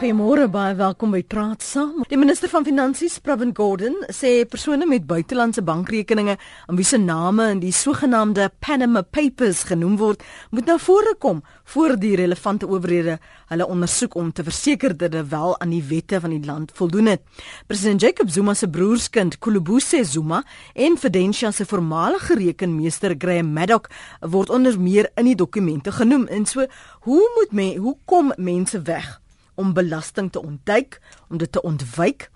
Goeiemôre baie welkom by Praat Saam. Die minister van Finansies, Pravin Gordhan, sê persone met buitelandse bankrekeninge aan wie se name in die sogenaamde Panama Papers genoem word, moet na vore kom voor die relevante owerhede hulle ondersoek om te verseker dat hulle wel aan die wette van die land voldoen het. President Jacob Zuma se broerskind, Kolobuse Zuma, en Fidentia se voormalige rekenmeester, Graham Maddock, word onder meer in die dokumente genoem. En so, hoe moet men hoe kom mense weg? Om belasting te ontduik, om dit te ontwyk?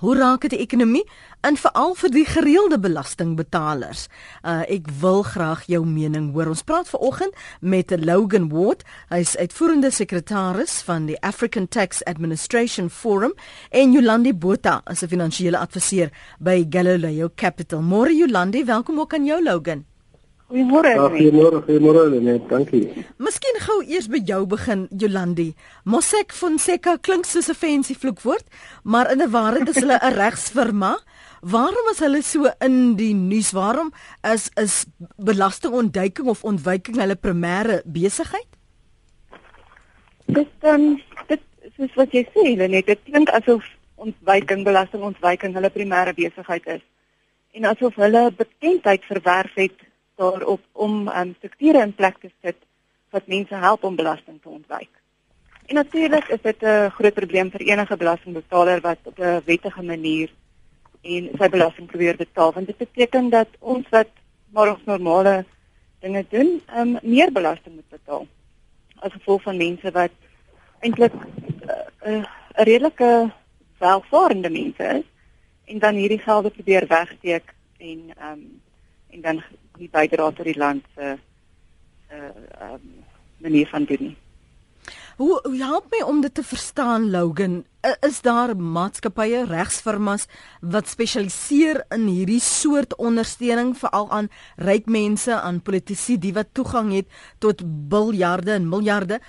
Hoe raak dit die ekonomie en veral vir die gereelde belastingbetalers? Uh, ek wil graag jou mening hoor. Ons praat vanoggend met Logan Ward. Hy's uitvoerende sekretaris van die African Tax Administration Forum en Yolandi Botha as 'n finansiële adviseur by Galileo Capital. Môre Yolandi, welkom ook aan jou Logan. Goeiemôre. Ja, goeiemôre, goeiemôre net, dankie. Miskien gou eers by jou begin, Jolandi. Mosek Fonseca klink soos 'n fancy vloekwoord, maar in 'n ware is hulle 'n regsfirma. Waarom is hulle so in die nuus? Waarom is is belastingontduiking of ontwyking hulle primêre besigheid? Dit dan um, dit soos wat jy sê, net dit klink asof ontwyking, belastingontwyking hulle primêre besigheid is. En asof hulle bekendheid verwerf het daarop om um, strukture in plek te sit wat mense help om belasting te ontwyk. En natuurlik is dit 'n groot probleem vir enige belastingbetaler wat op 'n wettige manier en sy belasting probeer betaal want dit beteken dat ons wat maar ons normale dinge doen, um, meer belasting moet betaal. As gevolg van mense wat eintlik 'n uh, uh, redelike welvarende mense is en dan hierdie gelde probeer wegsteek en um, en dan nie bydra tot die land se uh ehm um, manier van doen nie. Hoe hoe help my om dit te verstaan Logan? Is daar maatskappye, regsfirmas wat spesialiseer in hierdie soort ondersteuning veral aan ryk mense, aan politici die wat toegang het tot biljarde en miljarde?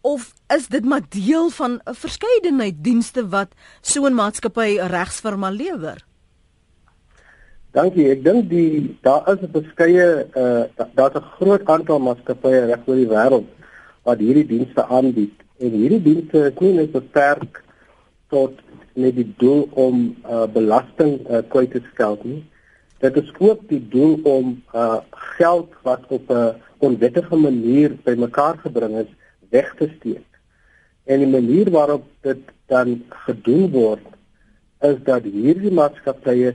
Of is dit maar deel van 'n verskeidenheid dienste wat so 'n maatskappy, 'n regsfirma lewer? Dankie. Ek dink die daar is 'n beskeie uh daar's 'n groot aantal maatskappye reg oor die wêreld wat hierdie dienste aanbied. En hierdie dienste is nie net beperk tot net die doel om uh belasting uh, kwyt te stel nie. Dit is ook die doel om uh geld wat op 'n onwettige manier bymekaar gebring is weg te steek. En die manier waarop dit dan gedoen word is dat hierdie maatskappye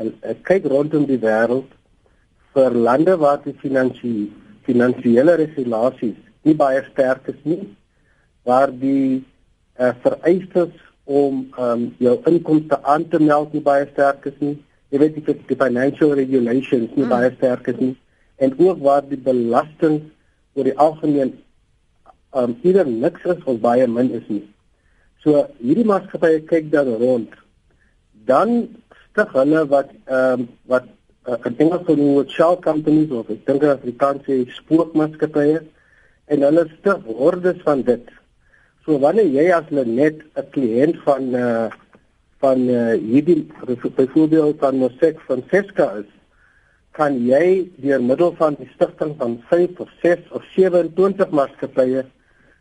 ek kyk rondom die wêreld vir lande waar die finansie finansiële regulasies nie baie sterk is nie waar die uh, vereistes om um, jou inkomste aan te meld nie baie sterk is nie. Jy weet die, die financial regulations nie mm. baie sterk is nie. En ook waar die belasting oor die algemeen um, either niks is of baie min is nie. So hierdie maatskappye kyk dan rond. Dan stig hulle wat ehm um, wat uh, dink as hulle wat shell companies of ek dink Afrikaanse spoormaatskappye en hulle stig hordes van dit. So wanneer jy as net 'n kliënt van uh, van uh, hierdie byvoorbeeld van Mosek van Seska is kan jy deur middel van die stigting van 5 of 6 of 27 maatskappye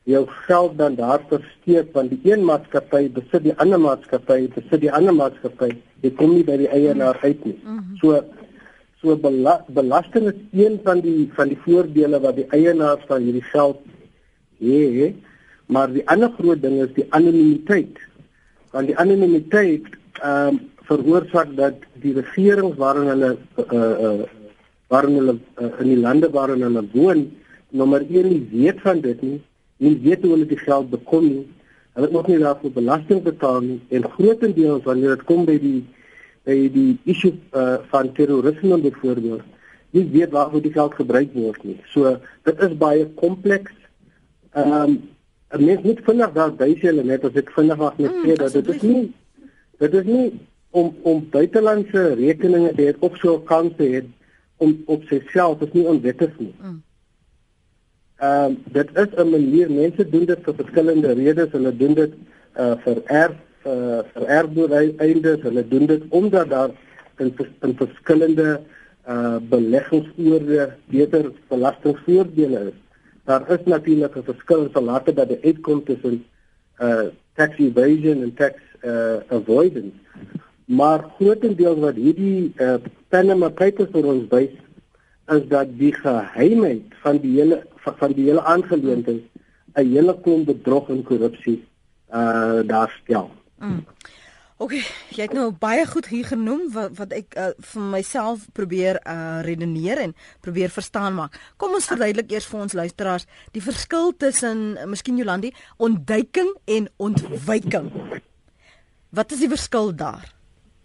jou geld dan daar versteek want die een maatskappy besit die ander maatskappy besit die ander maatskappy jy kom nie by die eienaar uit nie. Mhm. so so bela belasting is een van die van die voordele wat die eienaars van hierdie geld het maar die ander groot ding is die anonimiteit. Want die anonimiteit ehm um, veroorsaak dat die regerings waarin hulle uh, uh, waarin hulle uh, in die lande waarin hulle woon nommer 1 nie weet van dit nie nie weet hoe hulle die geld bekom nie. Hulle moet nie daarvoor belasting betaal nie en grootendeels wanneer dit kom by die by die issue uh, van terrorisme byvoorbeeld, nie weet waarvoor die geld gebruik word nie. So dit is baie kompleks. Ehm um, mens moet vinnig daar bysê hulle net as ek vinnig mag net mm, sê dat dit is nie dit is nie om om buitelandse rekeninge te hê of so 'n kans te hê om op sigself is nie onwettig nie. Mm. Ehm uh, dit is 'n manier mense doen dit vir verskillende redes. Hulle doen dit uh vir erf uh vir erfdoeleindes. Hulle doen dit omdat daar in, in verskillende uh beleggingsoorde beter belastingvoordele is. Daar is natuurlik 'n verskil in salate dat die uitkom tussen uh tax evasion en tax uh avoidance. Maar grootendeels wat hierdie uh Panama Papers vir ons wys is dat die geheimheid van die hele van die hele aangeleentheid 'n hele klomp bedrog en korrupsie uh daar stel. Mm. OK, jy het nou baie goed hier genoem wat wat ek uh, vir myself probeer uh redeneer en probeer verstaan maak. Kom ons verduidelik eers vir ons luisteraars die verskil tussen uh, Miskien Jolandi ontduiking en ontwyking. Wat is die verskil daar?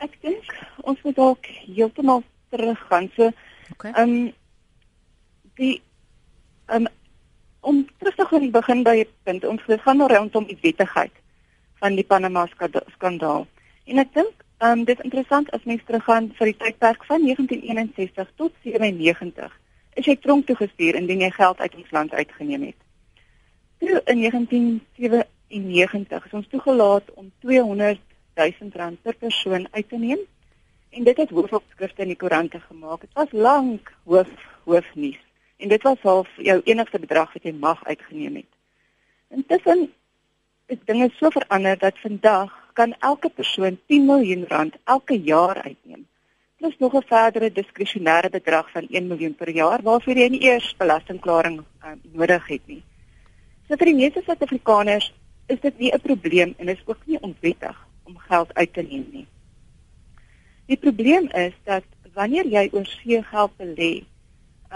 Ek dink ons moet dalk heeltemal teruggaan. So, okay. um die um om terug te gaan begin by 'n punt ons gaan nou rondom die wettigheid van die Panama skandaal. En ek dink, ehm um, dit is interessant as mens teruggaan vir die tydperk van 1961 tot 97. Is jy tronk toe gestuur indien jy geld uit ons land uitgeneem het. Toe in 1997 is ons toegelaat om 200 000 rand per persoon uit te neem en dit het hoofopskrifte in die koerante gemaak. Dit was lank hoof hoofnuus en dit was half jou enigste bedrag wat jy mag uitgeneem het. Intussen is dinge so verander dat vandag kan elke persoon 10 miljoen rand elke jaar uitneem. Plus nog 'n verdere diskresionêre bedrag van 1 miljoen per jaar waarvoor jy nie eers belastingklaring um, nodig het nie. So vir die meeste Suid-Afrikaners is dit nie 'n probleem en is ook nie onwettig om geld uit te neem nie. Die probleem is dat wanneer jy oorsee geld belê,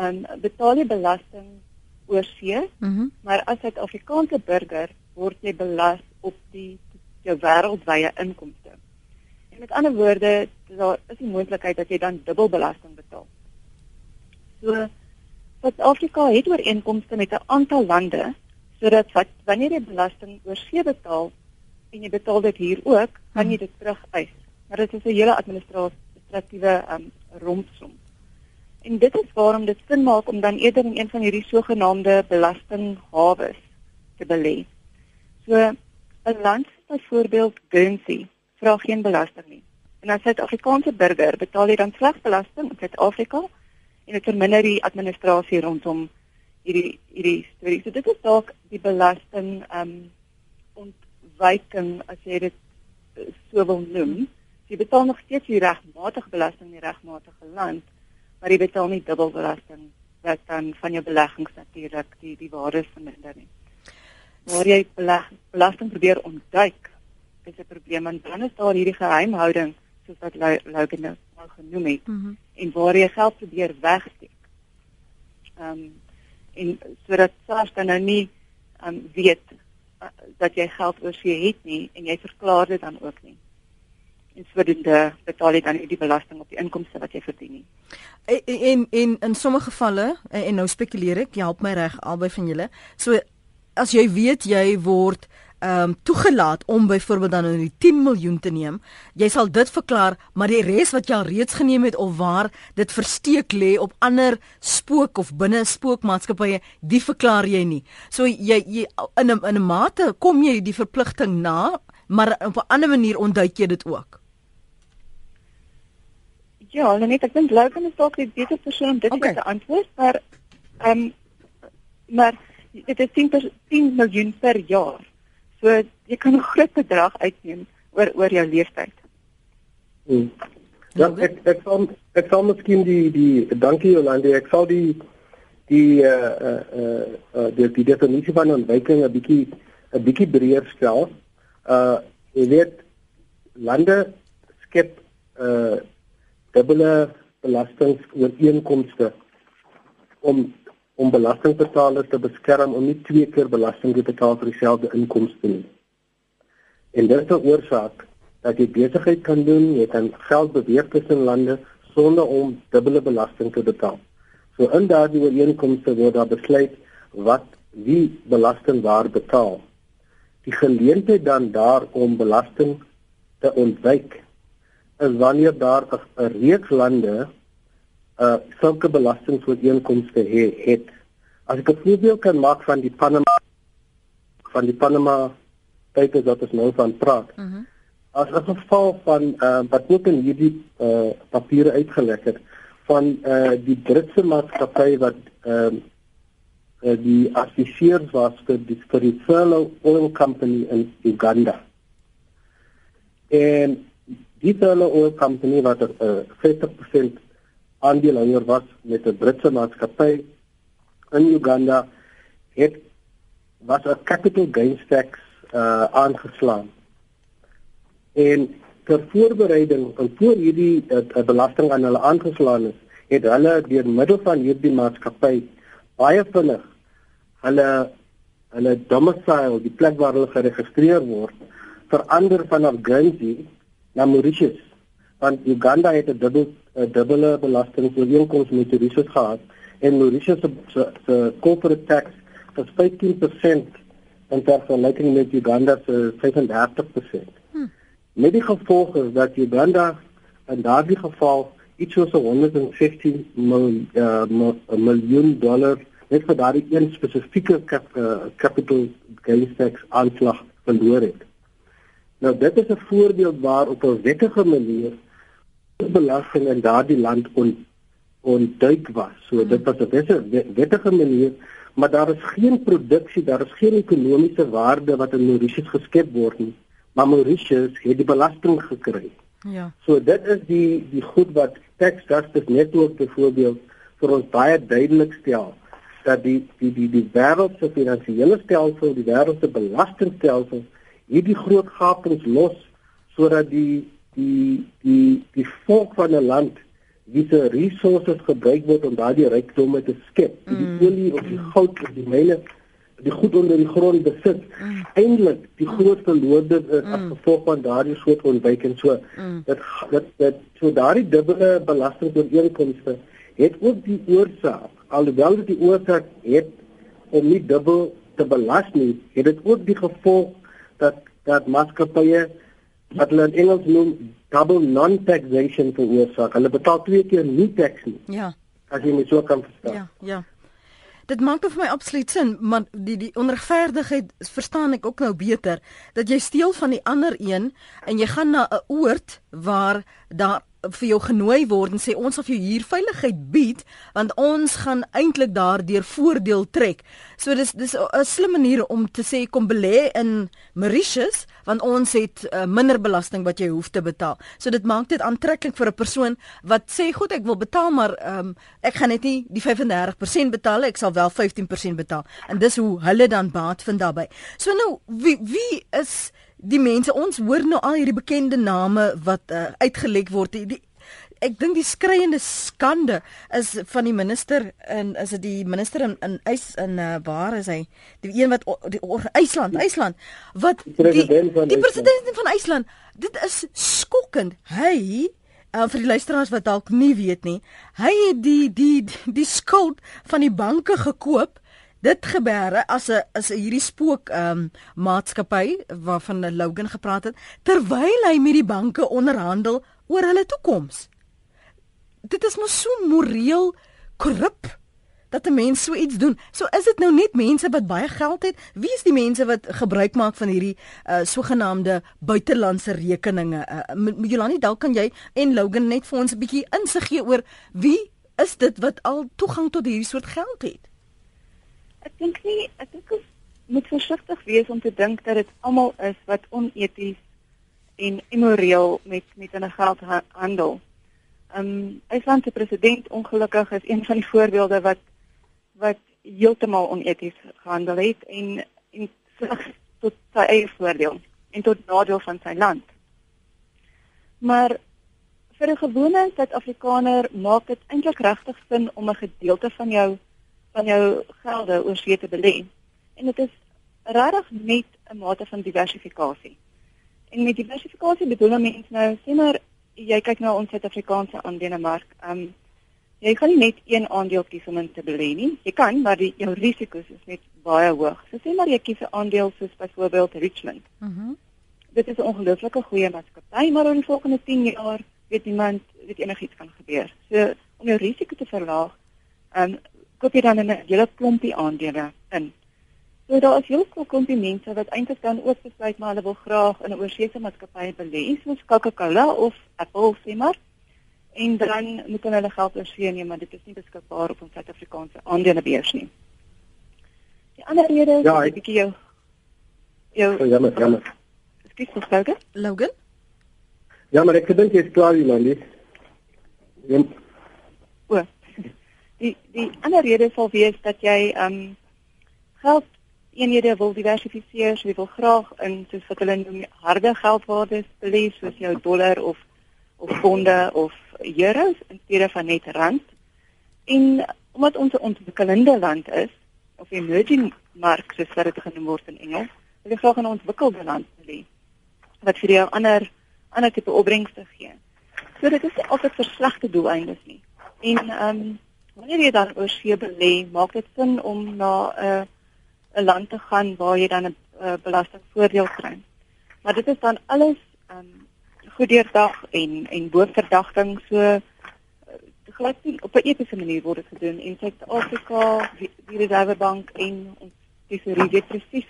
um, betaal jy belasting oorsee, mm -hmm. maar as Suid-Afrikaanse burger word jy belas op die jou wêreldwye inkomste. En met ander woorde, daar is die moontlikheid dat jy dan dubbel belasting betaal. So Suid-Afrika het ooreenkomste met 'n aantal lande sodat wat wanneer jy belasting oorsee betaal en jy betaal dit hier ook, kan jy dit terugeis. Maar dit is 'n hele administratiewe um, rompsom. En dit is waarom dit sin maak om dan eerder in een van hierdie sogenaamde belastinghawes te belê. So 'n land byvoorbeeld Guernsey vra geen belasting nie. En as 'n Suid-Afrikaanse burger betaal jy dan slegs belasting in Suid-Afrika en dit verminder die administrasie rondom hierdie hierdie storie. So dit is dalk die belasting ehm um, ontwyking as jy dit eh, so wil noem. Jy betaal nog steeds die regmatige belasting in die regmatige land, maar jy betaal nie dubbel belasting wat dan van jou beleggings natuurlik die die waarde verminder nie waar jy belasting probeer ontduik is 'n probleem en dan is daar hierdie geheimhouding soos wat Logan nou genoem het mm -hmm. en waar jy geld probeer wegsteek. Ehm um, en sodat SARS dan nou nie ehm um, weet uh, dat jy geld oorsee het nie en jy verklaar dit dan ook nie. En sodoende betaal jy dan nie die belasting op die inkomste wat jy verdien nie. En en, en in sommige gevalle en, en nou spekuleer ek, help my reg albei van julle. So as jy weet jy word ehm um, toegelaat om byvoorbeeld dan in die 10 miljoen te neem, jy sal dit verklaar, maar die res wat jy al reeds geneem het of waar dit versteek lê op ander spook of binne spookmaatskappye, die verklaar jy nie. So jy, jy in 'n in 'n mate kom jy die verpligting na, maar op 'n ander manier ontduik jy dit ook. Ja, net ek dink Logan is dalk die beter persoon om dit okay. te antwoord, maar ehm um, maar dit is 10 per, 10 miljoen per jaar. So jy kan 'n groot bedrag uitneem oor oor jou leeftyd. Hmm. Ja, ek ek sal ek sal miskien die die dankie Jolande, ek sal die die uh uh uh die die definisie van ontwyking 'n bietjie 'n bietjie breër stel. Uh jy weet lande skep uh dubbele belastingooreenkomste om om belastingbetalers te beskerm om nie twee keer belasting te betaal vir dieselfde inkomste nie. En dit is 'n oorsaak dat jy besigheid kan doen, jy kan geld beweeg tussen lande sonder om dubbele belasting te betaal. So in daardie ooreenkomste word daar besluit wat wie belasting waar betaal. Die geleentheid dan daar om belasting te ontwyk is wanneer daar 'n reeks lande uh sulke belastingooreenkomste he, het. As ek 'n voorbeeld kan maak van die Panama van die Panama papers wat ons nou van praat. Mhm. Mm as 'n geval van uh wat ook in hierdie uh papiere uitgelek het van uh die Britse maatskappy wat ehm uh, uh, die adviseurs was vir die Furlough Oil Company in Uganda. En Furlough Oil Company wat 'n uh, 50% aandeelhouer was met 'n Britse maatskappy in Uganda het was 'n capital gains tax uh aangeslaan. En ter voorbereiding van voor hierdie uh, belasting aan hulle aangeslaan is, het hulle deur middel van hierdie maatskappy baie vinnig hulle hulle domicile, die plek waar hulle geregistreer word, verander van Guernsey na Mauritius. Want Uganda het 'n dubbel 'n dubbele belastingooreenkoms met Mauritius gehad en Mauritius se se corporate tax is 15% in vergelyking met Uganda se 35%. Hmm. Met die gevolg is dat Uganda in daardie geval iets soos 115 miljoen uh, miljoen dollar net vir daardie een spesifieke cap, uh, capital gains tax aanslag verloor het. Nou dit is 'n voorbeeld waar op 'n wettige manier belasting in daardie land on onduik was. So dit was 'n wettige manier, maar daar is geen produksie, daar is geen ekonomiese waarde wat in Mauritius geskep word nie. Maar Mauritius het die belasting gekry. Ja. So dit is die die goed wat Tax Justice Network byvoorbeeld vir ons baie duidelik stel dat die die die die wêreld se finansiële stelsel, die wêreld se belastingstelsel hierdie groot gapings los sodat die die die die volk van 'n land wie se resources gebruik word om daardie rykdomme te skep, mm. die olie of die goud of die myne die goed onder die grond besit mm. eintlik die groot verloorde is mm. as gevolg van daardie soort ontwyking so mm. dat dat dat so daardie dubbele belasting oor inkomste het ook die oorsaak alhoewel dit die oorsaak het om nie dubbel te belas nie het dit ook die gevolg dat dat maatskappye wat hulle in Engels noem double non-taxation veroorsaak. Hulle betaal twee keer nie tax nie. Ja. As jy my so kan verstaan. Ja ja. Dit maak vir my absoluut sin, maar die die onregverdigheid verstaan ek ook nou beter dat jy steel van die ander een en jy gaan na 'n oord waar daar vir jou genooi word en sê ons sal vir jou hier veiligheid bied want ons gaan eintlik daardeur voordeel trek. So dis dis 'n slim manier om te sê kom belê in Mauritius want ons het uh, minder belasting wat jy hoef te betaal. So dit maak dit aantreklik vir 'n persoon wat sê goed ek wil betaal maar um, ek gaan net nie die 35% betaal ek sal wel 15% betaal. En dis hoe hulle dan baat vind daarbey. So nou wie wie is die mense ons hoor nou al hierdie bekende name wat uh, uitgelek word. Die, die ek dink die skreiende skande is van die minister en is dit die minister in in Ys in uh, waar is hy? Die een wat die IJsland IJsland wat die president van die president van IJsland dit is skokkend. Hy uh, vir die luisteraars wat dalk nie weet nie hy het die die die skuld van die banke gekoop dit gebeure as 'n as hierdie spook ehm um, maatskappy waarvan Logan gepraat het terwyl hy met die banke onderhandel oor hulle toekoms. Dit is mos so moreel korrup dat 'n mens so iets doen. So is dit nou net mense wat baie geld het. Wie is die mense wat gebruik maak van hierdie uh sogenaamde buitelandse rekeninge? Uh, Jolani, dalk kan jy en Logan net vir ons 'n bietjie insig gee oor wie is dit wat al toegang tot hierdie soort geld het? Ek dink nie ek dink ons moet versigtig wees om te dink dat dit almal is wat oneties en immoreel met met hulle geld handel. Um IJsland se president ongelukkig is een van die voorbeelde wat wat heeltemal oneties gehandel het en en slegs tot sy eie voordeel en tot nadeel van sy land. Maar vir 'n gewone Suid-Afrikaner maak dit eintlik regtig sin om 'n gedeelte van jou van jou gelde oor see te belê. En dit is regtig net 'n mate van diversifikasie. En met diversifikasie bedoel mense nou sien maar jy kyk na ons Suid-Afrikaanse aandelemark. Ehm um, jy kan nie net een aandeel kies om in te belê nie. Jy kan, maar die jou risiko's is net baie hoog. So sê maar jy kies 'n aandeel soos byvoorbeeld Richmond. Mhm. Mm dit is 'n ongelooflike goeie maatskappy, maar in die volgende 10 jaar weet niemand weet enigiets kan gebeur. So om jou risiko te verlaag, ehm um, koop jy dan 'n hele klompie aandele in. So daar is heel veel klompie mense wat eintlik dan ook besluit maar hulle wil graag in 'n oorsese maatskappy belê, soos Coca-Cola of Apple sê maar. En dan moet hulle geld oorsee neem, maar dit is nie beskikbaar op ons Suid-Afrikaanse aandelebeurs nie. Die ander rede is Ja, 'n ek- bietjie jou jou Oh, jammer, jammer. Ekskuus gespreek. Logan? Ja, maar ek dink jy's klaar, Jolandi. Ja, O. Die die ander rede sal wees dat jy ehm um, geld eenhede wil diversifiseer, so jy wil graag in soos wat hulle noem harde geldwaardes belê soos jou dollar of of ponde of euros in steede van net rand. En omdat ons 'n ontwikkelende land is of emerging mark soos dit genoem word in Engels, wil jy graag in 'n ontwikkelde land belê wat vir jou ander ander tipe opbrengste gee. So dit is altyd vir slegte doeleindes nie. En ehm um, wanneer jy dan oor see belê, maak dit sin om na 'n uh, 'n land te gaan waar jy dan 'n uh, belastingvoordeel kry. Maar dit is dan alles ehm um, goed deurdag en en bo verdagting so uh, glad nie op 'n etiese manier word dit gedoen en Suid-Afrika die, die Reservebank en ons tesourier weet presies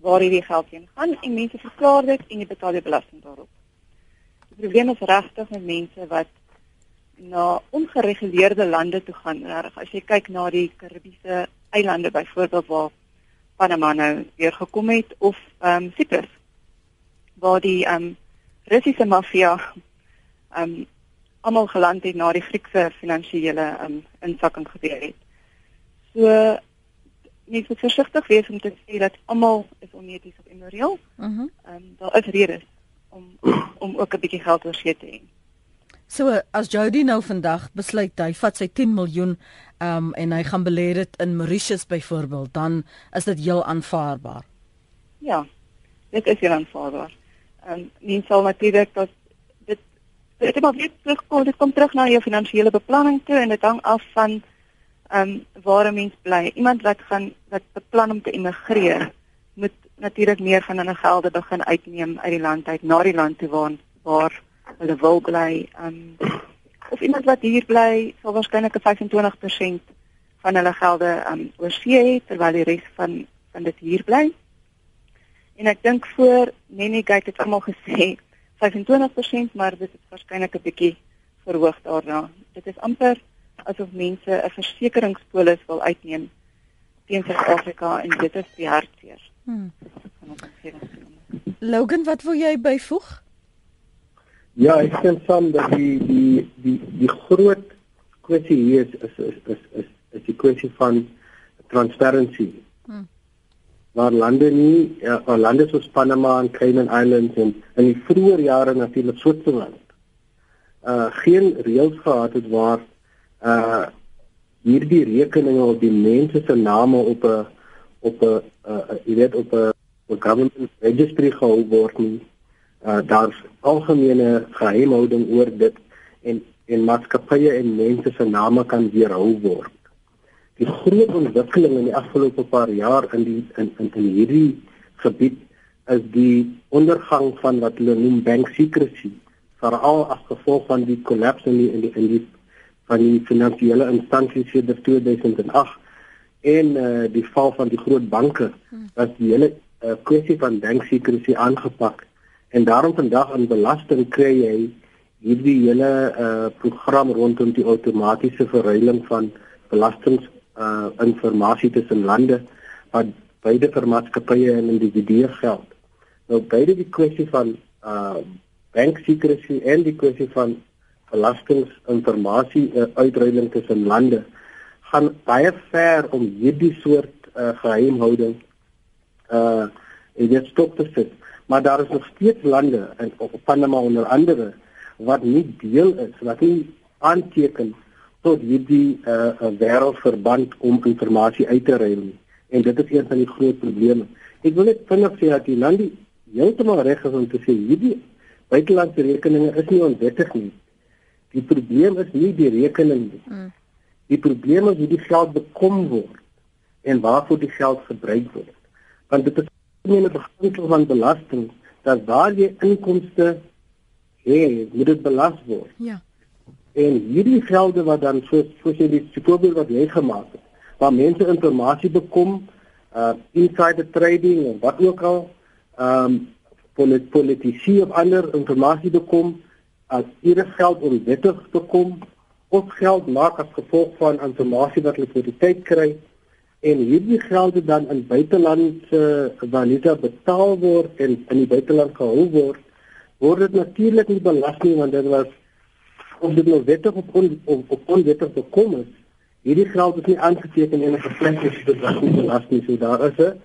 waar hierdie geld heen gaan en mense verklaar dit en jy betaal die belasting daarop. Die probleem is regtig met mense wat na ongereguleerde lande toe gaan. Reg, as jy kyk na die Karibiese eilande byvoorbeeld waar Panama nou weer gekom het of ehm um, Cyprus waar die ehm um, Russiese maffia ehm um, almal geland het na die Griekse finansiële ehm um, insakking gebeur het. So mens moet versigtig wees om te sê dat almal is oneties of immoreel. Mhm. Mm Ehm um, daar is redes om om ook 'n bietjie geld oor see te hê. So as Jody nou vandag besluit hy vat sy 10 miljoen um en hy gaan belê dit in Mauritius byvoorbeeld, dan is dit heel aanvaarbaar. Ja, dit is heel aanvaarbaar. Ehm um, mens sal natuurlik dat dit dit maar weer terugkom, dit kom terug na jou finansiële beplanning toe en dit hang af van ehm um, waar 'n mens bly. Iemand wat gaan wat beplan om te immigreer, moet natuurlik meer van hulle gelde begin uitneem uit die land uit na die land toe waar waar hulle wil bly. Um, of iemand wat hier bly, sal waarskynlik 'n 25% van hulle gelde um, oor see hê terwyl die res van van dit hier bly. En ek dink voor Nenny kyk het almal gesê 25%, maar dit is waarskynlik 'n bietjie verhoog daarna. Dit is amper asof mense 'n versekeringspolis wil uitneem teen Suid-Afrika en dit is die hartseer Hmm. Logan, wat wil jy byvoeg? Ja, ek sien saam dat die die die die groot kwessie hier is is is is is, is die kwessie van transparency. Hmm. Waar lande nie waar lande soos Panama en Cayman Islands en in die vroeë jare natuurlik Switserland uh geen reëls gehad het waar uh hierdie rekeninge op die mense se name op 'n op 'n uh, jy weet op 'n government registry gehou word nie uh, daar's algemene geheimhouding oor dit en en maatskappye en mense se name kan weerhou word. Die groot ontwikkeling in die afgelope paar jaar in die in in, in hierdie gebied is die ondergang van wat hulle noem bank secrecy, veral as gevolg van die kollaps in die in die, in die van die finansiële instansies sedert 2008 en uh, die val van die groot banke was die hele uh, kwessie van bank secrecy aangepak en daarom vandag in belasting kry jy hierdie hele uh, program rondom die outomatiese verruiling van belastings uh, informasie tussen lande wat beide vir maatskappye en individue geld. Nou beide die kwessie van uh, bank secrecy en die kwessie van belastinginformasie uh, uitruiling tussen lande gaan baie ver om hierdie soort uh, geheimhouding uh dit stop te sit. Maar daar is nog steeds lande en op Panama onder andere wat nie deel is, wat nie aanteken tot hierdie uh, wêreldverband om inligting uit te ruil nie. En dit is een van die groot probleme. Ek wil net vinnig sê dat die lande heeltemal reg is om te sê hierdie buitelandse rekeninge is nie onwettig nie. Die probleem is nie die rekening nie. Mm. Die probleem is hoe die geld bekom word en waarvoor die geld gebruik word. Want dit is 'n beginsel van belasting dat waar jy inkomste het, moet dit belas word. Ja. En hierdie gelde wat dan soos soos jy die voorbeeld wat jy gemaak het, waar mense inligting bekom, uh insider trading en wat ook al, ehm um, polit politici of ander inligting bekom as hierdie geld onwettig bekom of geld maak as gevolg van inligting wat hulle vir die tyd kry, en hierdie geld dan in buitelandse valuta betaal word en in die buiteland gehou word, word dit natuurlik nie belas nie want dit was of dit nou wettig of on, of, of onwettig gekom is. Hierdie geld is nie aangeteken in 'n plek as dit was nie belas nie. So daar is 'n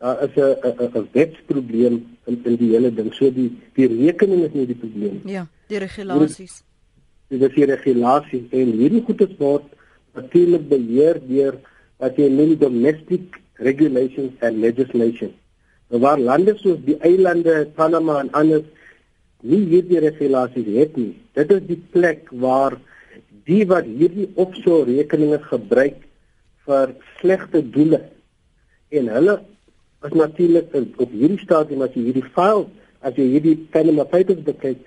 daar is 'n 'n wetsprobleem in in die hele ding. So die die rekening is nie die probleem. Ja, die regulasies. Dit is die regulasies en hierdie goedes word natuurlik beheer deur wat jy noem domestic regulations and legislation. Nou waar lande soos die eilande Panama en ander nie hierdie regulasies het nie. Dit is die plek waar die wat hierdie offshore rekeninge gebruik vir slegte doele en hulle is natuurlik op hierdie stadium as jy hierdie file as jy hierdie Panama Papers bekyk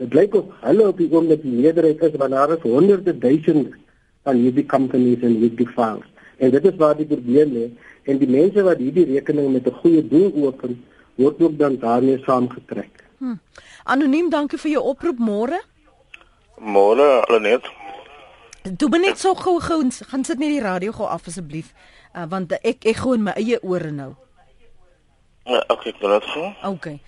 dit blyk of hulle op die oomblik die meerderheid is want daar is honderde duisende van hierdie companies en hierdie files En dit is waar die probleem lê en die mense wat hierdie rekening met 'n goeie doel open, word ook dan daarmee saamgetrek. Hm. Anoniem, dankie vir jou oproep môre. Môre, Lenet. Toe ben net so gou gou gaan sit net die radio gou af asseblief, uh, want ek ek gou in my eie ore nou. Ja, okay, ek laat gaan. Okay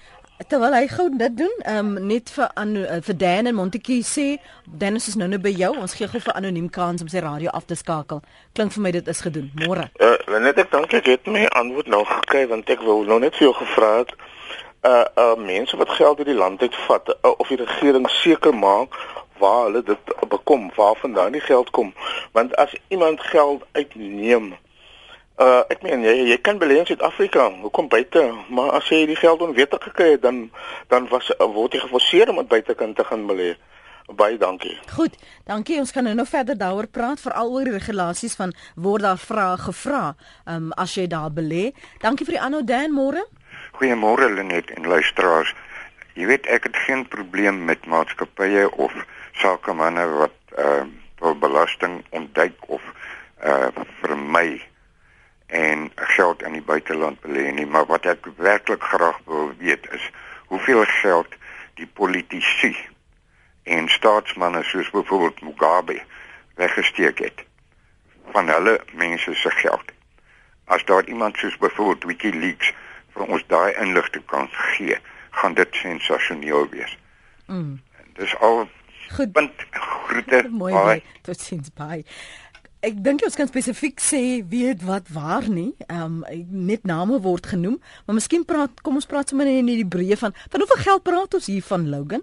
terwyl hy gou dit doen, ehm um, net vir an, uh, vir Dan en Montetjie sê, Dennis is nou net by jou. Ons gee gou vir anoniem kans om sy radio af te skakel. Klink vir my dit is gedoen. Môre. Uh, net ek dink ek het my antwoord nou gekry want ek wou nou net vir jou gevra het uh uh mense wat geld uit die land uitvat uh, of die regering seker maak waar hulle dit bekom, waarvandaan die geld kom. Want as iemand geld uitneem Uh ek meen jy jy kan belê in Suid-Afrika, hoekom buite? Maar as jy die geld onwettig gekry het, dan dan was word jy geforseer om dit buitekant te gaan belê. Baie dankie. Goed, dankie. Ons kan nou nog verder daaroor praat veral oor die regulasies van word daar vrae gevra um as jy daar belê. Dankie vir die aanhou Dan môre. Goeiemôre Lenet en luisteraars. Jy weet ek het geen probleem met maatskappye of sakemanne wat ehm uh, belasting ontduik of uh vermy en geld in die buiteland belê nie, maar wat ek werklik graag wil weet is hoeveel geld die politici en staatsmense soos byvoorbeeld Mugabe weggesteek het van hulle mense se geld. As daar iemand soos byvoorbeeld WikiLeaks vir ons daai inligting kan gee, gaan dit sensasioneel wees. Mm. Dis al Goed. Punt. Groete. Mooi. Totsiens. Bye ek dink ons kan spesifiek sê wie het wat waar nie. Ehm um, net name word genoem, maar miskien praat kom ons praat sommer net in die breë van van hoeveel geld praat ons hier van Logan?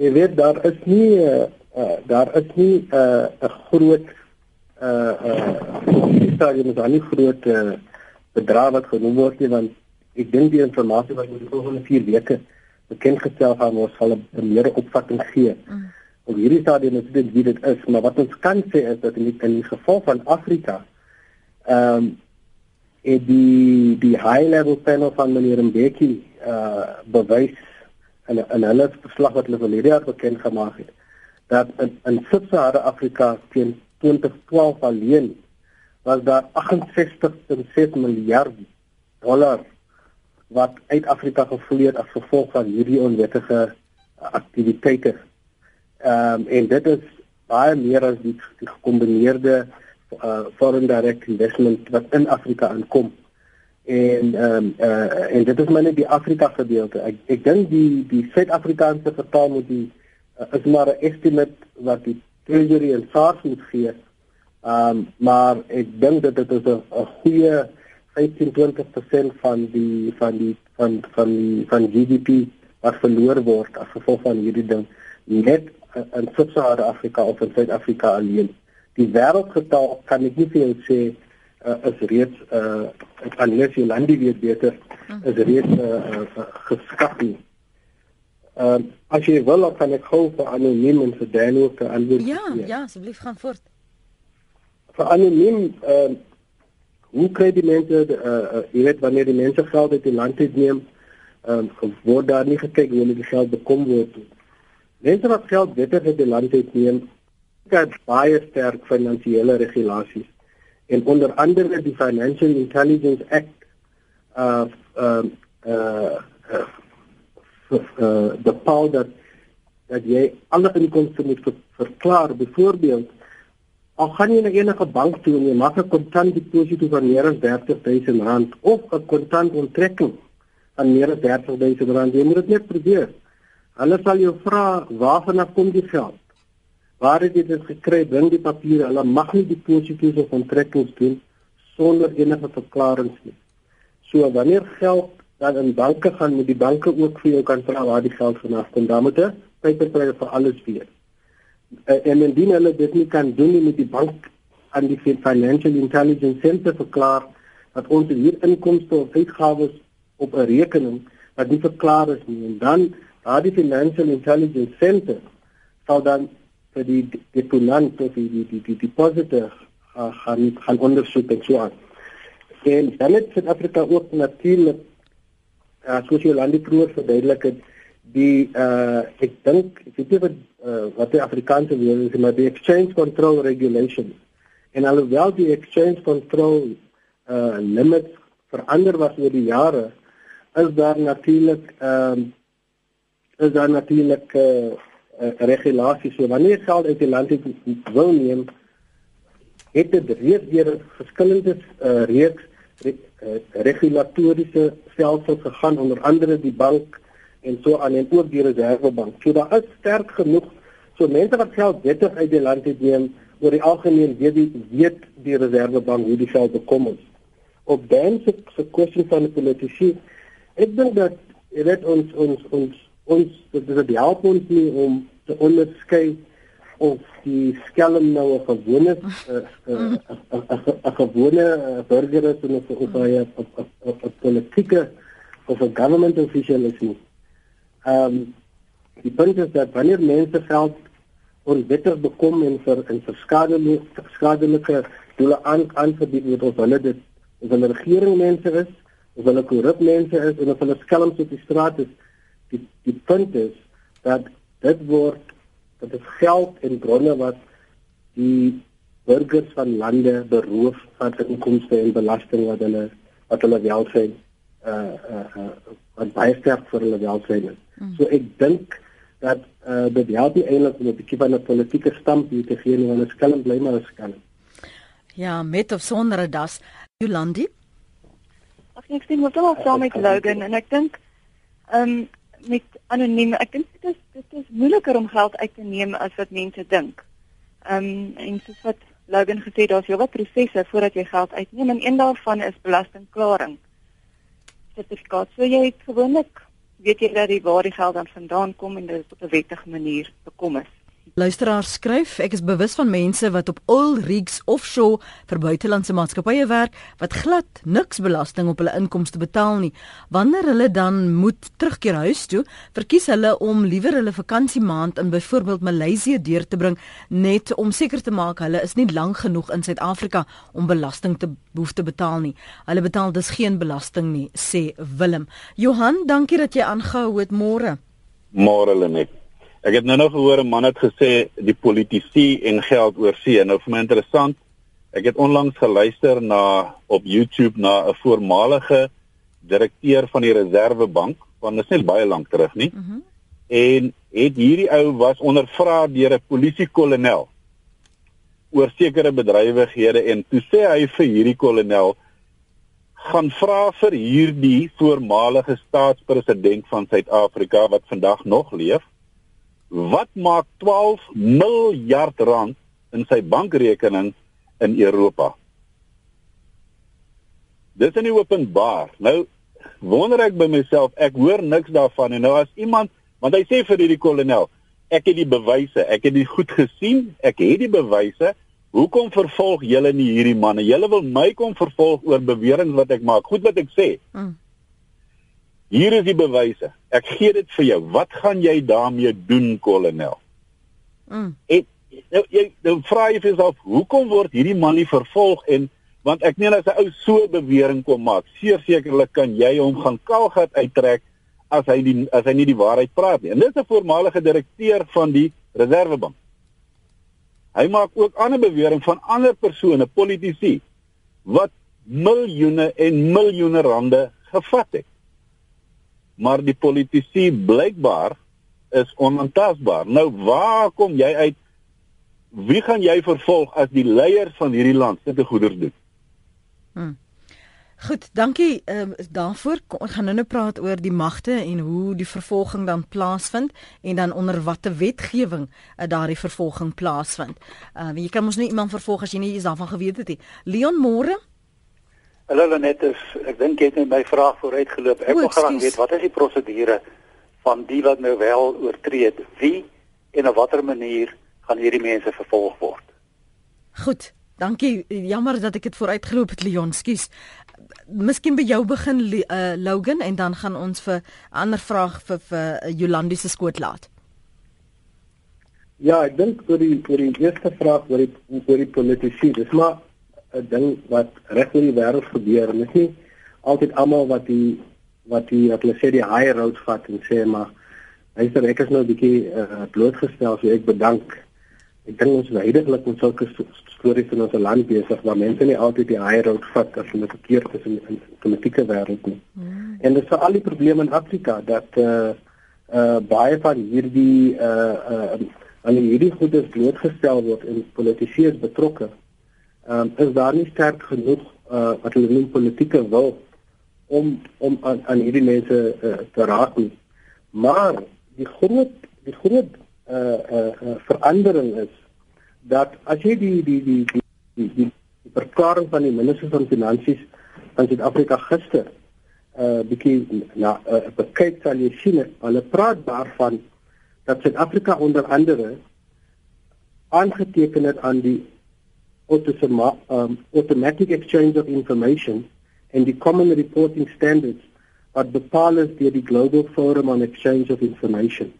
Jy weet daar is nie uh, uh, daar is nie eh, 'n uh, groot uh uh stadium is aan nie groot uh, bedrag wat genoem word nie want ek dink die inligting wat oor die volgende 4 weke bekend gestel gaan word sal 'n meer opvatting gee. Mm op hierdie stadium is dit wie dit is, maar wat ons kan sê is dat in die, in die geval van Afrika ehm um, het die die high level panel van meneer Mbeki uh bewys en en hulle verslag wat hulle verlede jaar bekend gemaak het dat in, in Sub-Sahara Afrika teen 2012 alleen was daar 68.6 miljard dollar wat uit Afrika gevloei het as gevolg van hierdie onwettige aktiwiteite Ehm um, en dit is baie meer as die, die gekombineerde uh, foreign direct investment wat in Afrika aankom. En ehm um, uh, en dit is maar net die Afrika gedeelte. Ek ek dink die die Suid-Afrikaanse vertaal moet die uh, is maar 'n estimate wat die Treasury en SARS moet gee. Ehm um, maar ek dink dat dit is 'n goeie 15-20% van die van die van van van GDP wat verloor word as gevolg van hierdie ding net in Sub-Sahara Afrika of in Suid-Afrika alleen. Die wêreldgetal kan ek nie vir jou sê uh, is reeds uh kan net jou landie weet beter is reeds uh, uh, geskak nie. Ehm uh, as jy wil kan ek gou vir anoniem en vir Daniel te antwoord. Ja, gee. ja, asseblief gaan voort. Vir anoniem ehm uh, hoe kry die mense uh, uh jy weet wanneer die mense geld uit die land uitneem, ehm um, word daar nie gekyk hoe hulle die geld bekom word nie. Mense wat geld wettig uit die land uitneem, het baie sterk finansiële regulasies en onder andere die Financial Intelligence Act uh uh uh, uh, uh bepaal dat dat jy alle inkomste moet ver, verklaar byvoorbeeld al gaan jy na enige bank toe en jy maak 'n kontant deposito van meer as 30000 rand of 'n kontant onttrekking van meer as 30000 rand, jy moet dit net probeer. Hulle sal jou vra waarvan kom die geld? Waar het jy dit gekry? Bring die papiere. Hulle mag nie deposito's of onttrekkings doen sonder enige verklaring nie. So wanneer geld dan in banke gaan, moet die banke ook vir jou kan vra waar die geld vandaan kom. Dan moet jy papertrail vir alles weet uh, en indien hulle dit nie kan doen nie met die bank aan die Financial Intelligence Center verklaar dat ons hier inkomste of uitgawes op 'n rekening wat nie verklaar is nie en dan daardie Financial Intelligence Center sal dan vir die deponent of die die die, die depositor uh, gaan gaan ondersoek en so aan. En dan het Suid-Afrika ook natuurlik uh, soos Jolande vroeër verduidelik het die uh ek dink ek weet wat uh, wat die Afrikaanse woord is maar die exchange control regulations en alhoewel die exchange control uh limits verander was oor die jare is daar natuurlik ehm um, is daar natuurlik uh, uh regulasies so wanneer geld uit die land wil neem het dit reeds deur verskillende uh reeks re, uh, regulatoriese stelsels gegaan onder andere die bank en so aan en ook die reservebank. So daar is sterk genoeg so mense wat geld wettig uit die land het neem oor die algemeen weet die weet die reservebank hoe die geld gekom het. Op dan se se kwessie van die politici ek dink dat dit ons ons ons ons dit is die help ons nie om te onderskei of die skelm nou 'n gewone 'n gewone burger is of of hy 'n politieke of 'n government official is nie. Ehm die punt is dat wanneer mense geld onwettig bekom en vir in verskadelike skadelike doele aan aangebied word of hulle dit of hulle regering mense is of hulle korrup mense is en of hulle skelms op die straat is die die punt is dat dit word dat dit geld en bronne wat die burgers van lande beroof van inkomste en belasting wat hulle wat hulle welsyn uh uh, uh wat baie sterk vir hulle welsyn is. Mm. So ek dink dat uh dit help nie eintlik om 'n bietjie van 'n politieke stamp hier te gee nie want dit skelm bly maar skelm. Ja, met of sonder 'n das, Jolandi. Ag ek sien wat al saam met Logan en ek dink ehm um, met anoniem, ek dink dit is dit is moeiliker om geld uit te neem as wat mense dink. Ehm um, en soos wat Logan gesê daar's heelwat prosesse voordat jy geld uitneem en een daarvan is belastingklaring sertifikaat. So jy het gewoonlik weet jy dat die waar die geld dan vandaan kom en dit op 'n wettige manier bekom is. Luisteraar skryf, ek is bewus van mense wat op oil rigs offshore vir buitelandse maatskappye werk wat glad niks belasting op hulle inkomste betaal nie. Wanneer hulle dan moet terugkeer huis toe, verkies hulle om liewer hulle vakansiemaand in byvoorbeeld Maleisië deur te bring net om seker te maak hulle is nie lank genoeg in Suid-Afrika om belasting te hoef te betaal nie. Hulle betaal dus geen belasting nie, sê Willem. Johan, dankie dat jy aangehou het môre. Môre Lenet. Ek het nou nog gehoor 'n man het gesê die politici en geld oor see. Nou vir my interessant. Ek het onlangs geluister na op YouTube na 'n voormalige direkteur van die Reserwebank, want dit is net baie lank terug nie. Mm -hmm. En het hierdie ou was ondervra deur 'n polisiekolonel oor sekere bedrywighede en toe sê hy vir hierdie kolonel gaan vra vir hierdie voormalige staatspresident van Suid-Afrika wat vandag nog leef wat maak 12 miljard rand in sy bankrekening in Europa. Dis nie openbaar. Nou wonder ek by myself, ek hoor niks daarvan en nou as iemand, want hy sê vir hierdie kolonel, ek het die bewyse, ek het dit goed gesien, ek het die bewyse. Hoekom vervolg julle nie hierdie manne? Julle wil my kom vervolg oor beweringe wat ek maak. Goed wat ek sê. Mm. Hier is die bewyse. Ek gee dit vir jou. Wat gaan jy daarmee doen, kolonel? Mm. En nou jy nou vra jy vir jouself, hoekom word hierdie man nie vervolg en want ek meen as 'n ou so bewering kom maak, sekerlik kan jy hom gaan kaalgat uittrek as hy die as hy nie die waarheid praat nie. En dit is 'n voormalige direkteur van die Reservebank. Hy maak ook ander bewering van ander persone, politici wat miljoene en miljoene rande gevat het maar die politici blykbaar is onaantastbaar. Nou waar kom jy uit wie gaan jy vervolg as die leiers van hierdie land sulke goeders doen? Hmm. Goed, dankie ehm uh, daarvoor. Ons gaan nou-nou praat oor die magte en hoe die vervolging dan plaasvind en dan onder watter wetgewing uh, daardie vervolging plaasvind. Ehm uh, jy kan mos nie iemand vervolg as jy nie iets daarvan geweet het nie. Leon Moore Hallo net is ek dink jy het net my vraag vooruitgeloop. Ek wil graag weet wat is die prosedure van die wat nou wel oortree het? Wie en op watter manier gaan hierdie mense vervolg word? Goed. Dankie. Jammer dat ek dit vooruitgeloop het Leon. Skus miskien by jou begin uh, Logan en dan gaan ons vir 'n ander vraag vir vir uh, Jolandi se skoot laat. Ja, ek dink oor die oor die eerste vraag oor die oor die politici, dis maar 'n ding wat reg oor die wêreld gebeur. Dit is nie altyd almal wat die wat die wat hulle sê die high road vat en sê maar hyster ek is nou 'n bietjie uh, blootgestel, so ek bedank. Ek dink ons heidaglik met sulke stories in ons land besig waar mense nie altyd die high road vat as hulle verkeerd is in die politieke wêreld nie. Mm. En dit is vir al die probleme in Afrika dat uh, uh, baie van hierdie uh, uh, aan hierdie goeie blootgestel word en politici is betrokke. Um, is daar nie sterk genoeg uh, wat hulle noem politieke wil om om aan, aan hierdie mense uh, te raak nie. Maar die groot die groot uh, eh uh, verandering is dat as jy die die die die die, die, die verklaring van die minister van finansies van Suid-Afrika gister uh bietjie na uh, bekyk sal jy sien hulle praat daarvan dat Suid-Afrika onder andere aangeteken het aan die um, automatic exchange of information and the common reporting standards wat bepaal is deur die Global Forum on Exchange of Information.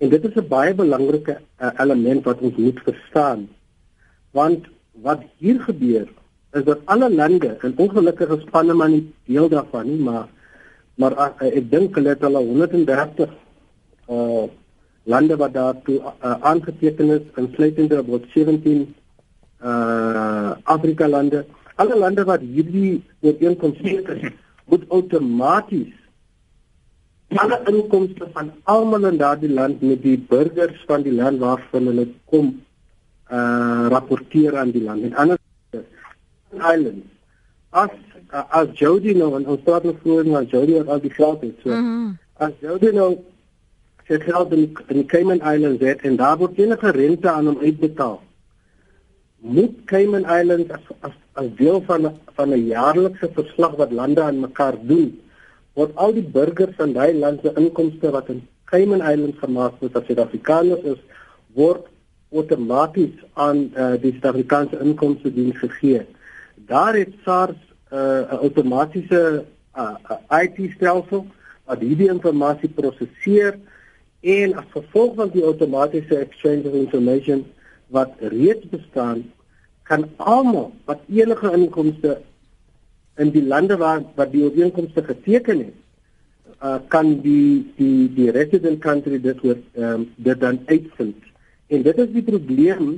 En dit is 'n baie belangrike uh, element wat ons moet verstaan. Want wat hier gebeur is dat alle lande en ongelukkig is Panama nie deel daarvan nie, maar maar uh, ek dink hulle het al 130 uh lande wat daartoe uh, aangeteken is, insluitende wat 17 uh Afrika lande. Alle lande wat hierdie ooreenkoms het, moet outomaties alle inkomste van almal in daardie land met die burgers van die land waarvan hulle kom uh rapporteer aan die land. En anders islands as uh, as Jody nou en ons praat nog voor na Jody wat al die geld het. So mm -hmm. as Jody nou sy geld in, in Cayman Islands het en daar word enige rente aan hom uitbetaal. Moet Cayman Islands as as, as deel van van 'n jaarlikse verslag wat lande aan mekaar doen word al die burgers van daai land se inkomste wat in Cayman Islands gemaak word as Suid-Afrikaners is word outomaties aan uh, die Suid-Afrikaanse inkomste diens gegee. Daar het SARS uh, 'n uh, outomatiese uh, uh, IT stelsel wat hierdie inligting prosesseer en as gevolg van die outomatiese exchange of information wat reeds bestaan kan almal wat enige inkomste in die lande waar wat die ooreenkomste geteken het, uh, kan die die die resident country dit word ehm um, dit dan uitvind. En dit is die probleem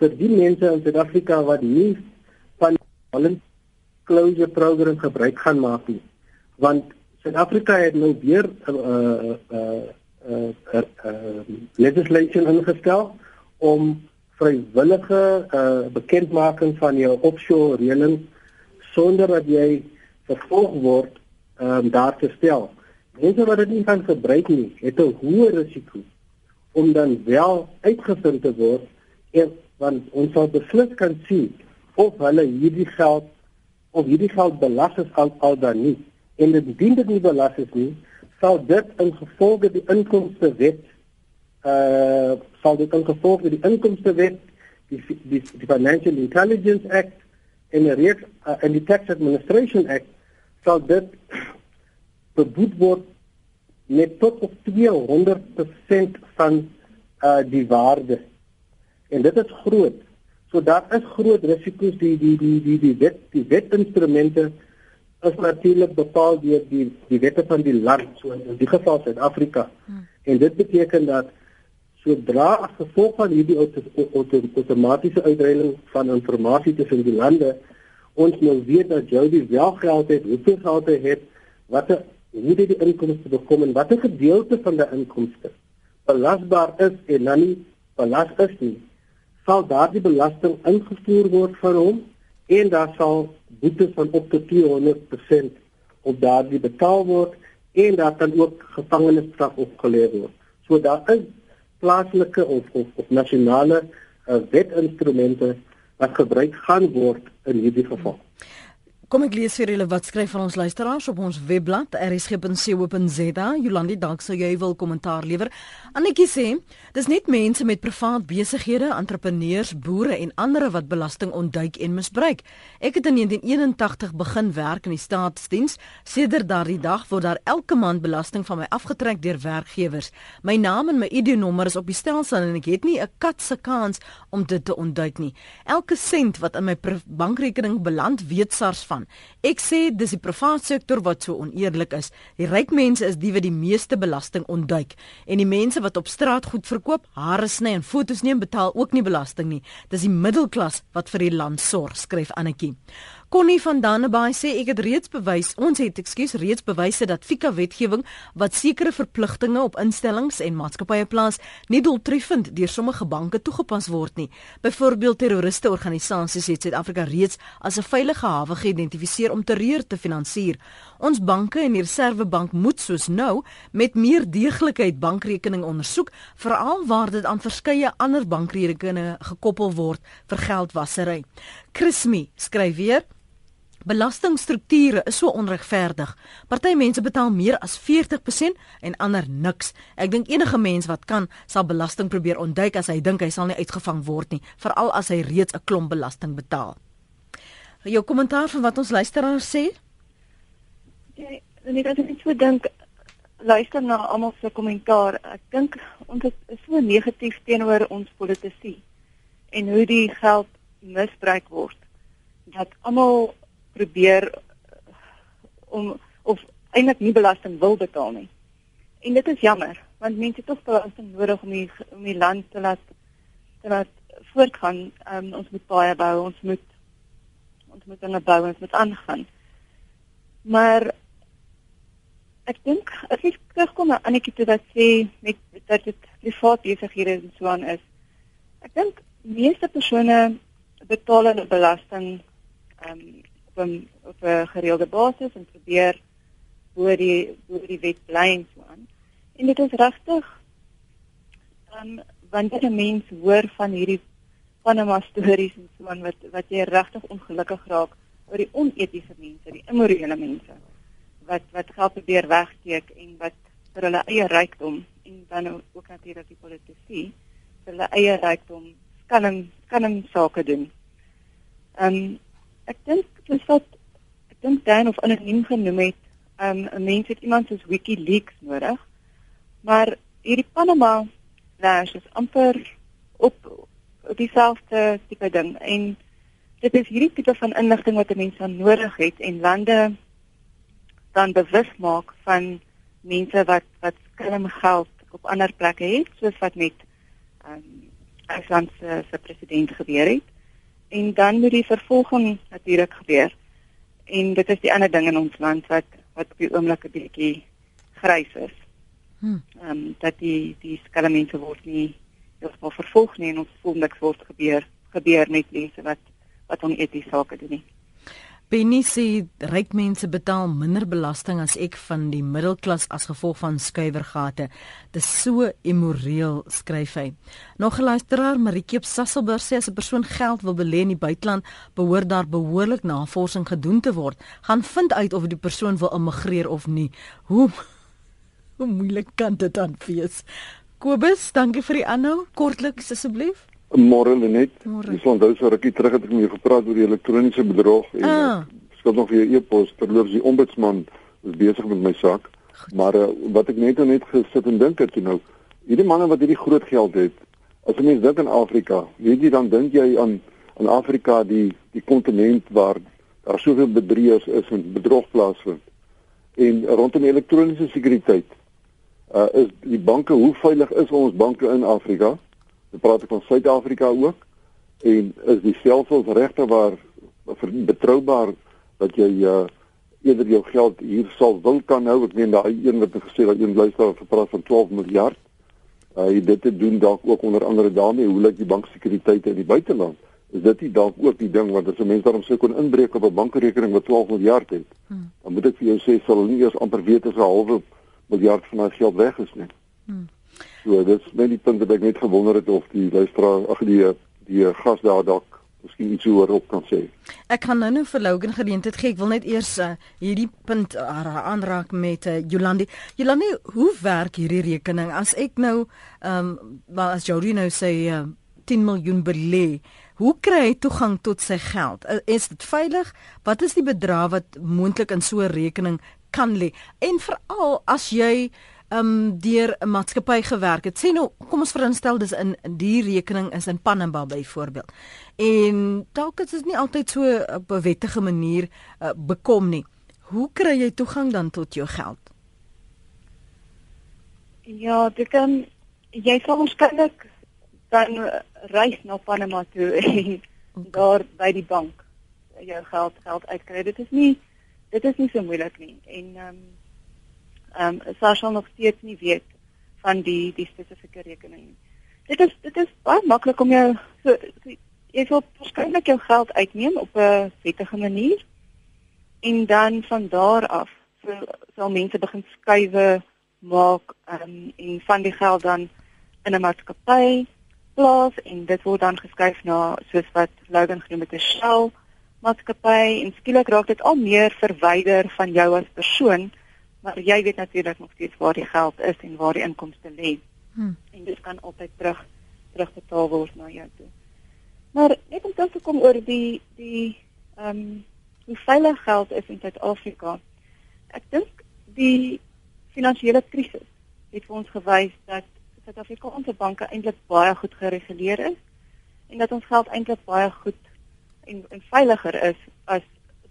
vir die mense in Suid-Afrika wat nie van hulle closure program gebruik gaan maak nie. Want Suid-Afrika het nou weer 'n uh, uh, uh, uh, uh, uh, legislation ingestel om vrywillige uh, bekendmaking van jou offshore reëlings sonder dat jy vervolg word um, daar te stel. Mense wat dit nie kan gebruik nie, het 'n hoë risiko om dan wel uitgevind te word en want ons sal beslis kan sien of hulle hierdie geld of hierdie geld belas is al, al dan nie. En indien dit nie belas is nie, sal dit in gevolge die inkomste wet uh sal dit in gevolge die inkomste wet die die, die Financial Intelligence Act en die reeks uh, in die Tax Administration Act sal dit verboed word met tot op 200% van uh die waarde. En dit is groot. So daar is groot risiko's die die die die die wet die wetinstrumente is natuurlik bepaal deur die die wette van die land so in die geval Suid-Afrika. Hmm. En dit beteken dat sodra as gevolg van hierdie outomatiese uitreiling van inligting tussen die lande ons nou weet dat Jody wel geld het, hoeveel geld hy het, watter hoe dit die inkomste bekom en watter gedeelte van die inkomste belasbaar is en dan nie belas is nie, sal daardie belasting ingevoer word vir hom en daar sal boetes van op tot 200% op daardie betaal word en daar kan ook gevangenisstraf opgelê word. So daar is plaaslike of of, of nasionale uh, wetinstrumente wat gebruik gaan word in hierdie geval. Kom ek lees vir julle wat skryf van ons luisteraars op ons webblad rsg.co.za. Jolandi, dalk sou jy wil kommentaar lewer. Annetjie sê, dis net mense met privaat besighede, entrepreneurs, boere en ander wat belasting ontduik en misbruik. Ek het in 1981 begin werk in die staatsdiens. Sedert daardie dag word daar elke maand belasting van my afgetrek deur werkgewers. My naam en my ID-nommer is op die stelsel en ek het nie 'n kat se kans om dit te ontduik nie. Elke sent wat in my bankrekening beland, weet SARS van gaan. Ek sê dis die private sektor wat so oneerlik is. Die ryk mense is die wat die meeste belasting ontduik en die mense wat op straat goed verkoop, hare sny en fotos neem, betaal ook nie belasting nie. Dis die middelklas wat vir die land sorg, skryf Annetjie. Connie van Dannebaai sê ek het reeds bewys, ons het ekskuus reeds bewyse dat FICA wetgewing wat sekere verpligtinge op instellings en maatskappye plaas, nie doeltreffend deur sommige banke toegepas word nie. Byvoorbeeld terroriste organisasies het Suid-Afrika reeds as 'n veilige hawe geïdentifiseer om terreur te finansier. Ons banke en die Reserwebank moet soos nou met meer deeglikheid bankrekeninge ondersoek, veral waar dit aan verskeie ander bankrekeninge gekoppel word vir geldwasery. Chrismi skryf weer Belastingstrukture is so onregverdig. Party mense betaal meer as 40% en ander niks. Ek dink enige mens wat kan, sal belasting probeer ontduik as hy dink hy sal nie uitgevang word nie, veral as hy reeds 'n klomp belasting betaal. Jou kommentaar van wat ons luisteraars sê? Ja, net as ek so dink luister na almal se kommentaar. Ek dink ons is so negatief teenoor ons politici en hoe die geld misbruik word dat almal probeer uh, om of eintlik nie belasting wil betaal nie. En dit is jammer, want mense het tog belasting nodig om die om die land te laat te laat voortgaan. Um, ons moet baie bou, ons moet ons moet dinge bou, ons moet aangaan. Maar ek dink as ek terugkom aan Annetjie toe wat sê met dat dit privaat besighede en so aan is. Ek dink meeste persone betaal hulle belasting ehm um, 'n op 'n gereelde basis en probeer bo die bo die wet bly en so aan. En dit is regtig ehm um, wanneer 'n mens hoor van hierdie Panama stories en so aan wat wat jy regtig ongelukkig raak oor die onetiese mense, die immorele mense wat wat geld probeer wegsteek en wat vir hulle eie rykdom en dan ook natuurlik die politici vir hulle eie rykdom skelm skelm sake doen. Ehm um, ek dink dis wat ek dink Dan of anoniem genoem het, um, 'n mens het iemand soos WikiLeaks nodig. Maar hierdie Panama laas is amper op op dieselfde tipe ding en dit is hierdie tipe van inligting wat 'n mens dan nodig het en lande dan bewus maak van mense wat wat skelm geld op ander plekke het soos wat met ehm um, IJsland se se president gebeur het en dan moet die vervolging natuurlik gebeur. En dit is die ander ding in ons land wat wat op die oomblik 'n bietjie grys is. Hm. Ehm um, dat die die skelmense word nie heeltemal vervolg nie en ons voel niks word gebeur gebeur met mense wat wat onetiese sake doen nie. Benny sê ryk mense betaal minder belasting as ek van die middelklas as gevolg van skuiwergate. Dis so immoreel, skryf hy. Nog 'n luisteraar, Marieke Sasselburg sê as 'n persoon geld wil belê in die buiteland, behoort daar behoorlik navorsing gedoen te word. Gaan vind uit of die persoon wil immigreer of nie. Hoe hoe moeilik kan dit dan wees? Kobus, dankie vir die aanhou. Kortliks asseblief. Môre net. Dis onthou so rukkie terug het ek met jou gepraat oor die elektroniese bedrog en ah. skuld nog vir jou e-pos terloops die ombudsman is besig met my saak. Maar uh, wat ek net net gesit en dink het nou, hierdie manne wat hierdie groot geld het, as jy mens dink aan Afrika, weet jy dan dink jy aan aan Afrika die die kontinent waar daar soveel bedrieërs is en bedrog plaasvind. En rondom elektroniese sekuriteit, uh is die banke, hoe veilig is ons banke in Afrika? Dit praat ek van Suid-Afrika ook en is die stelsels regte waar betroubaar dat jy uh, eerder jou geld hier sal wil kan hou. Ek meen daai een wat gesê dat een luisteraar gepraat van 12 miljard. uh dit te doen dalk ook onder andere daarmee hoe lyk die banksekuriteite in die buiteland? Is dit nie dalk ook die ding want as 'n mens daarom sou kon inbreek op 'n bankrekening wat 12 miljard het, hmm. dan moet ek vir jou sê sal hulle nie eers amper weet as 'n halwe miljard van daai geld weg is nie. Hmm. So dit is net die punt wat ek net gewonder het of die luisteraar ag die die gas daar dalk miskien iets oor op kan sê. Ek kan nou nou vir Logan geleentheid gee. Ek wil net eers uh, hierdie punt uh, aanraak met uh, Jolandi. Jolandi, hoe werk hierdie rekening? As ek nou ehm um, as Jody nou sê uh, 10 miljoen belê, hoe kry hy toegang tot sy geld? Uh, is dit veilig? Wat is die bedrag wat moontlik in so 'n rekening kan lê? En veral as jy um deur 'n maatskappy gewerk het. Sê nou, kom ons verinstel dis in die rekening is in Panama byvoorbeeld. En dalk is dit nie altyd so op 'n wettige manier uh, bekom nie. Hoe kry jy toegang dan tot jou geld? Ja, dit kan jy sal waarskynlik dan reis na Panama toe en okay. daar by die bank jou geld geld uitkry. Dit is nie dit is nie so moeilik nie. En ehm um, ehm um, sal nog steeds nie weet van die die spesifieke rekening nie. Dit is dit is baie maklik om jou so, so jy wil waarskynlik jou geld uitneem op 'n wettige manier en dan van daar af sal so, mense begin skuwe maak um, en van die geld dan in 'n maatskappy plaas en dit word dan geskuif na soos wat Logan genoem het 'n shell maatskappy en skielik raak dit al meer verwyder van jou as persoon maar jy weet natuurlik nog steeds waar die geld is en waar die inkomste lê. Hmm. En dit kan altyd terug terugbetaal word na jou toe. Maar net om te kom oor die die ehm um, hoe veilig geld is in Suid-Afrika. Ek dink die finansiële krisis het vir ons gewys dat Suid-Afrikaanse banke eintlik baie goed gereguleer is en dat ons geld eintlik baie goed en, en veiliger is as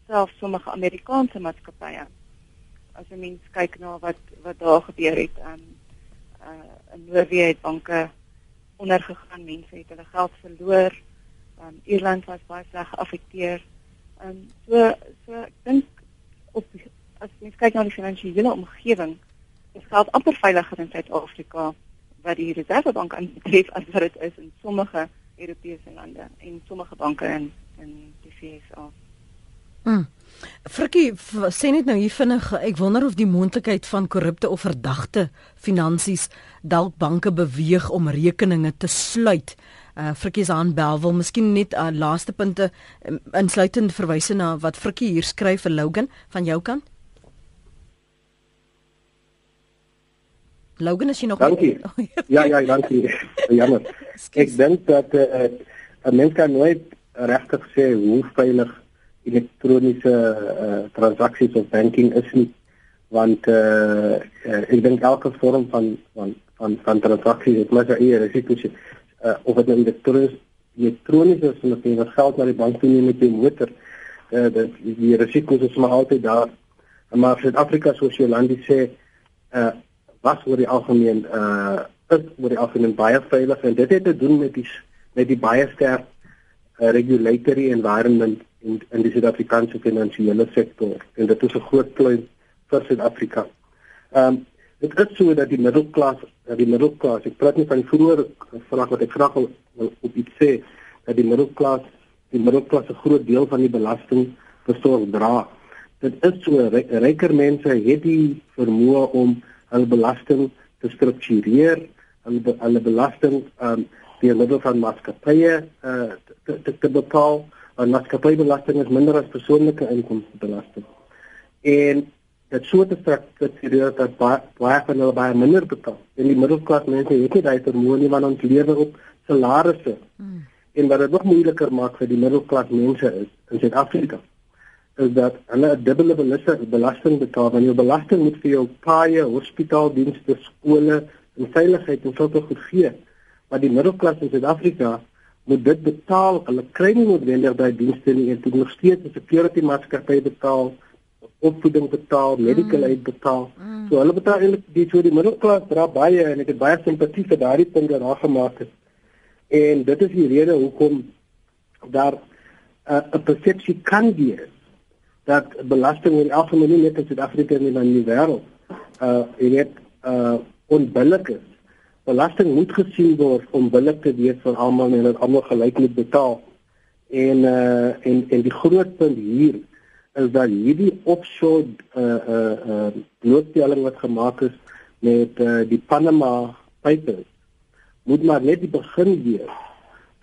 selfs sommige Amerikaanse maatskappye as 'n mens kyk na wat wat daar gebeur het aan uh in Noorwe het banke ondergegaan, mense het hulle geld verloor. Um Ierland was baie sleg geaffekteer. Um so so ek dink op as mens kyk na die finansiële omgewing, is geld amper veiliger in Suid-Afrika wat die Reservebank aanbetref as wat dit is in sommige Europese lande en sommige banke in in die VS. Mm. Frikkie, sê net nou hier vinnig, ek wonder of die moontlikheid van korrupte of verdagte finansies dalk banke beweeg om rekeninge te sluit. Uh Frikkie se aanbel wil miskien net 'n uh, laaste punte um, insluitend verwys na wat Frikkie hier skryf vir Logan van jou kant. Logan is jy nog Dankie. Oh, ja ja, dankie. Jammer. Ek dink dat 'n uh, 'n mens kan nooit regtig sê hoe veilig elektroniese uh, transaksies of banking is nie want uh, uh, ek dink elke vorm van van van van transaksies het maar eie risiko's uh, of dit nou elektronies elektronies is of jy wat geld na die bank toe neem met jou motor uh, dat die risiko's is maar altyd daar. Maar Suid-Afrika soos Jolandi sê uh, was oor die algemeen uh, is oor die algemeen baie veilig en dit het te doen met die met die baie sterk uh, regulatory environment in in die Suid-Afrikaanse finansiële sektor en dit is 'n groot pluim vir Suid-Afrika. Ehm um, dit is so dat die middelklas, die middelklas, ek praat nie van die vroeë vraag wat ek graag wil, wil op iets sê dat die middelklas, die middelklas 'n groot deel van die belasting besorg dra. Dit is so ryker mense het die vermoë om hul belasting te struktureer, hulle hulle belasting ehm um, deur middel van maatskappye uh, te, te, te bepaal en maatskappybelasting is minder as persoonlike inkomstebelasting. En dit so te struktureer dat baie baie van hulle baie minder betaal. En die middelklas mense het nie daai vermoë nie want ons lewe op salarisse. Hmm. En wat dit nog moeiliker maak vir die middelklas mense is in Suid-Afrika is dat hulle 'n dubbele belasting betaal. Want jou belasting moet vir jou paaie, hospitaaldienste, skole en veiligheid en sulke goed gee. Maar die middelklas in Suid-Afrika moet dit betaal. Hulle kry nie noodwendig daai dienste nie en dit nog steeds 'n security maatskappy betaal, opvoeding betaal, medical aid betaal. Mm. So hulle betaal eintlik die so die middelklas dra baie en ek het baie simpatie vir daardie punt wat daar gemaak is. En dit is die rede hoekom daar 'n uh, persepsie kan wees dat belasting in algemeen net in Suid-Afrika en in die wêreld uh jy weet uh onbillik is belasting moet gesien word om billik te wees vir almal en dat almal gelyk moet betaal. En uh en en die groot punt hier is dat hierdie offshore uh uh uh blootstelling wat gemaak is met uh, die Panama Papers moet maar net die begin wees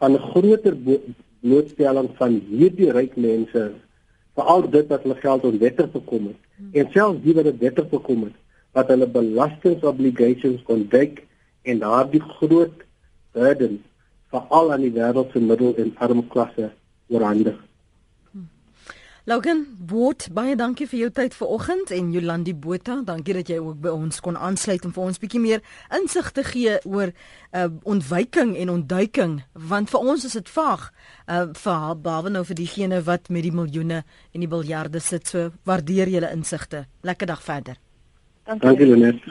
van 'n groter blootstelling van hierdie ryk mense vir al dit wat hulle geld onwettig bekom het hmm. en selfs die wat dit wettig bekom het wat hulle belastingobligations ontdek en daardie groot burden veral aan die wêreld se middel en arm klasse oorhandig. Logan, wat baie dankie vir jou tyd vanoggend en Jolandi Botha, dankie dat jy ook by ons kon aansluit en vir ons bietjie meer insig te gee oor uh ontwyking en ontduiking, want vir ons is dit vaag. Uh vir behalwe nou vir diegene wat met die miljoene en die biljarde sit, so waardeer julle insigte. Lekker dag verder. Dankie. Dankie Lenet.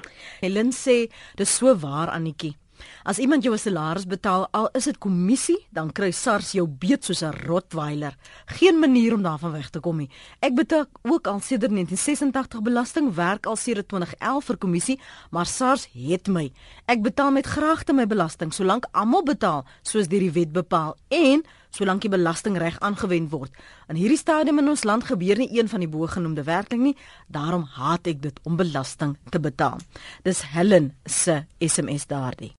Helen sê dis so waar Annetjie. As iemand jou 'n salaris betaal, al is dit kommissie, dan kry SARS jou beet soos 'n rottweiler. Geen manier om daarvan weg te kom nie. Ek betaal ook al sedert 1986 belasting, werk al sedert 2011 vir kommissie, maar SARS het my. Ek betaal met graagte my belasting solank almal betaal soos deur die wet bepaal en solank die belasting reg aangewend word. In hierdie stadium in ons land gebeur nie een van die bogenoemde werking nie, daarom haat ek dit om belasting te betaal. Dis Helen se SMS daardie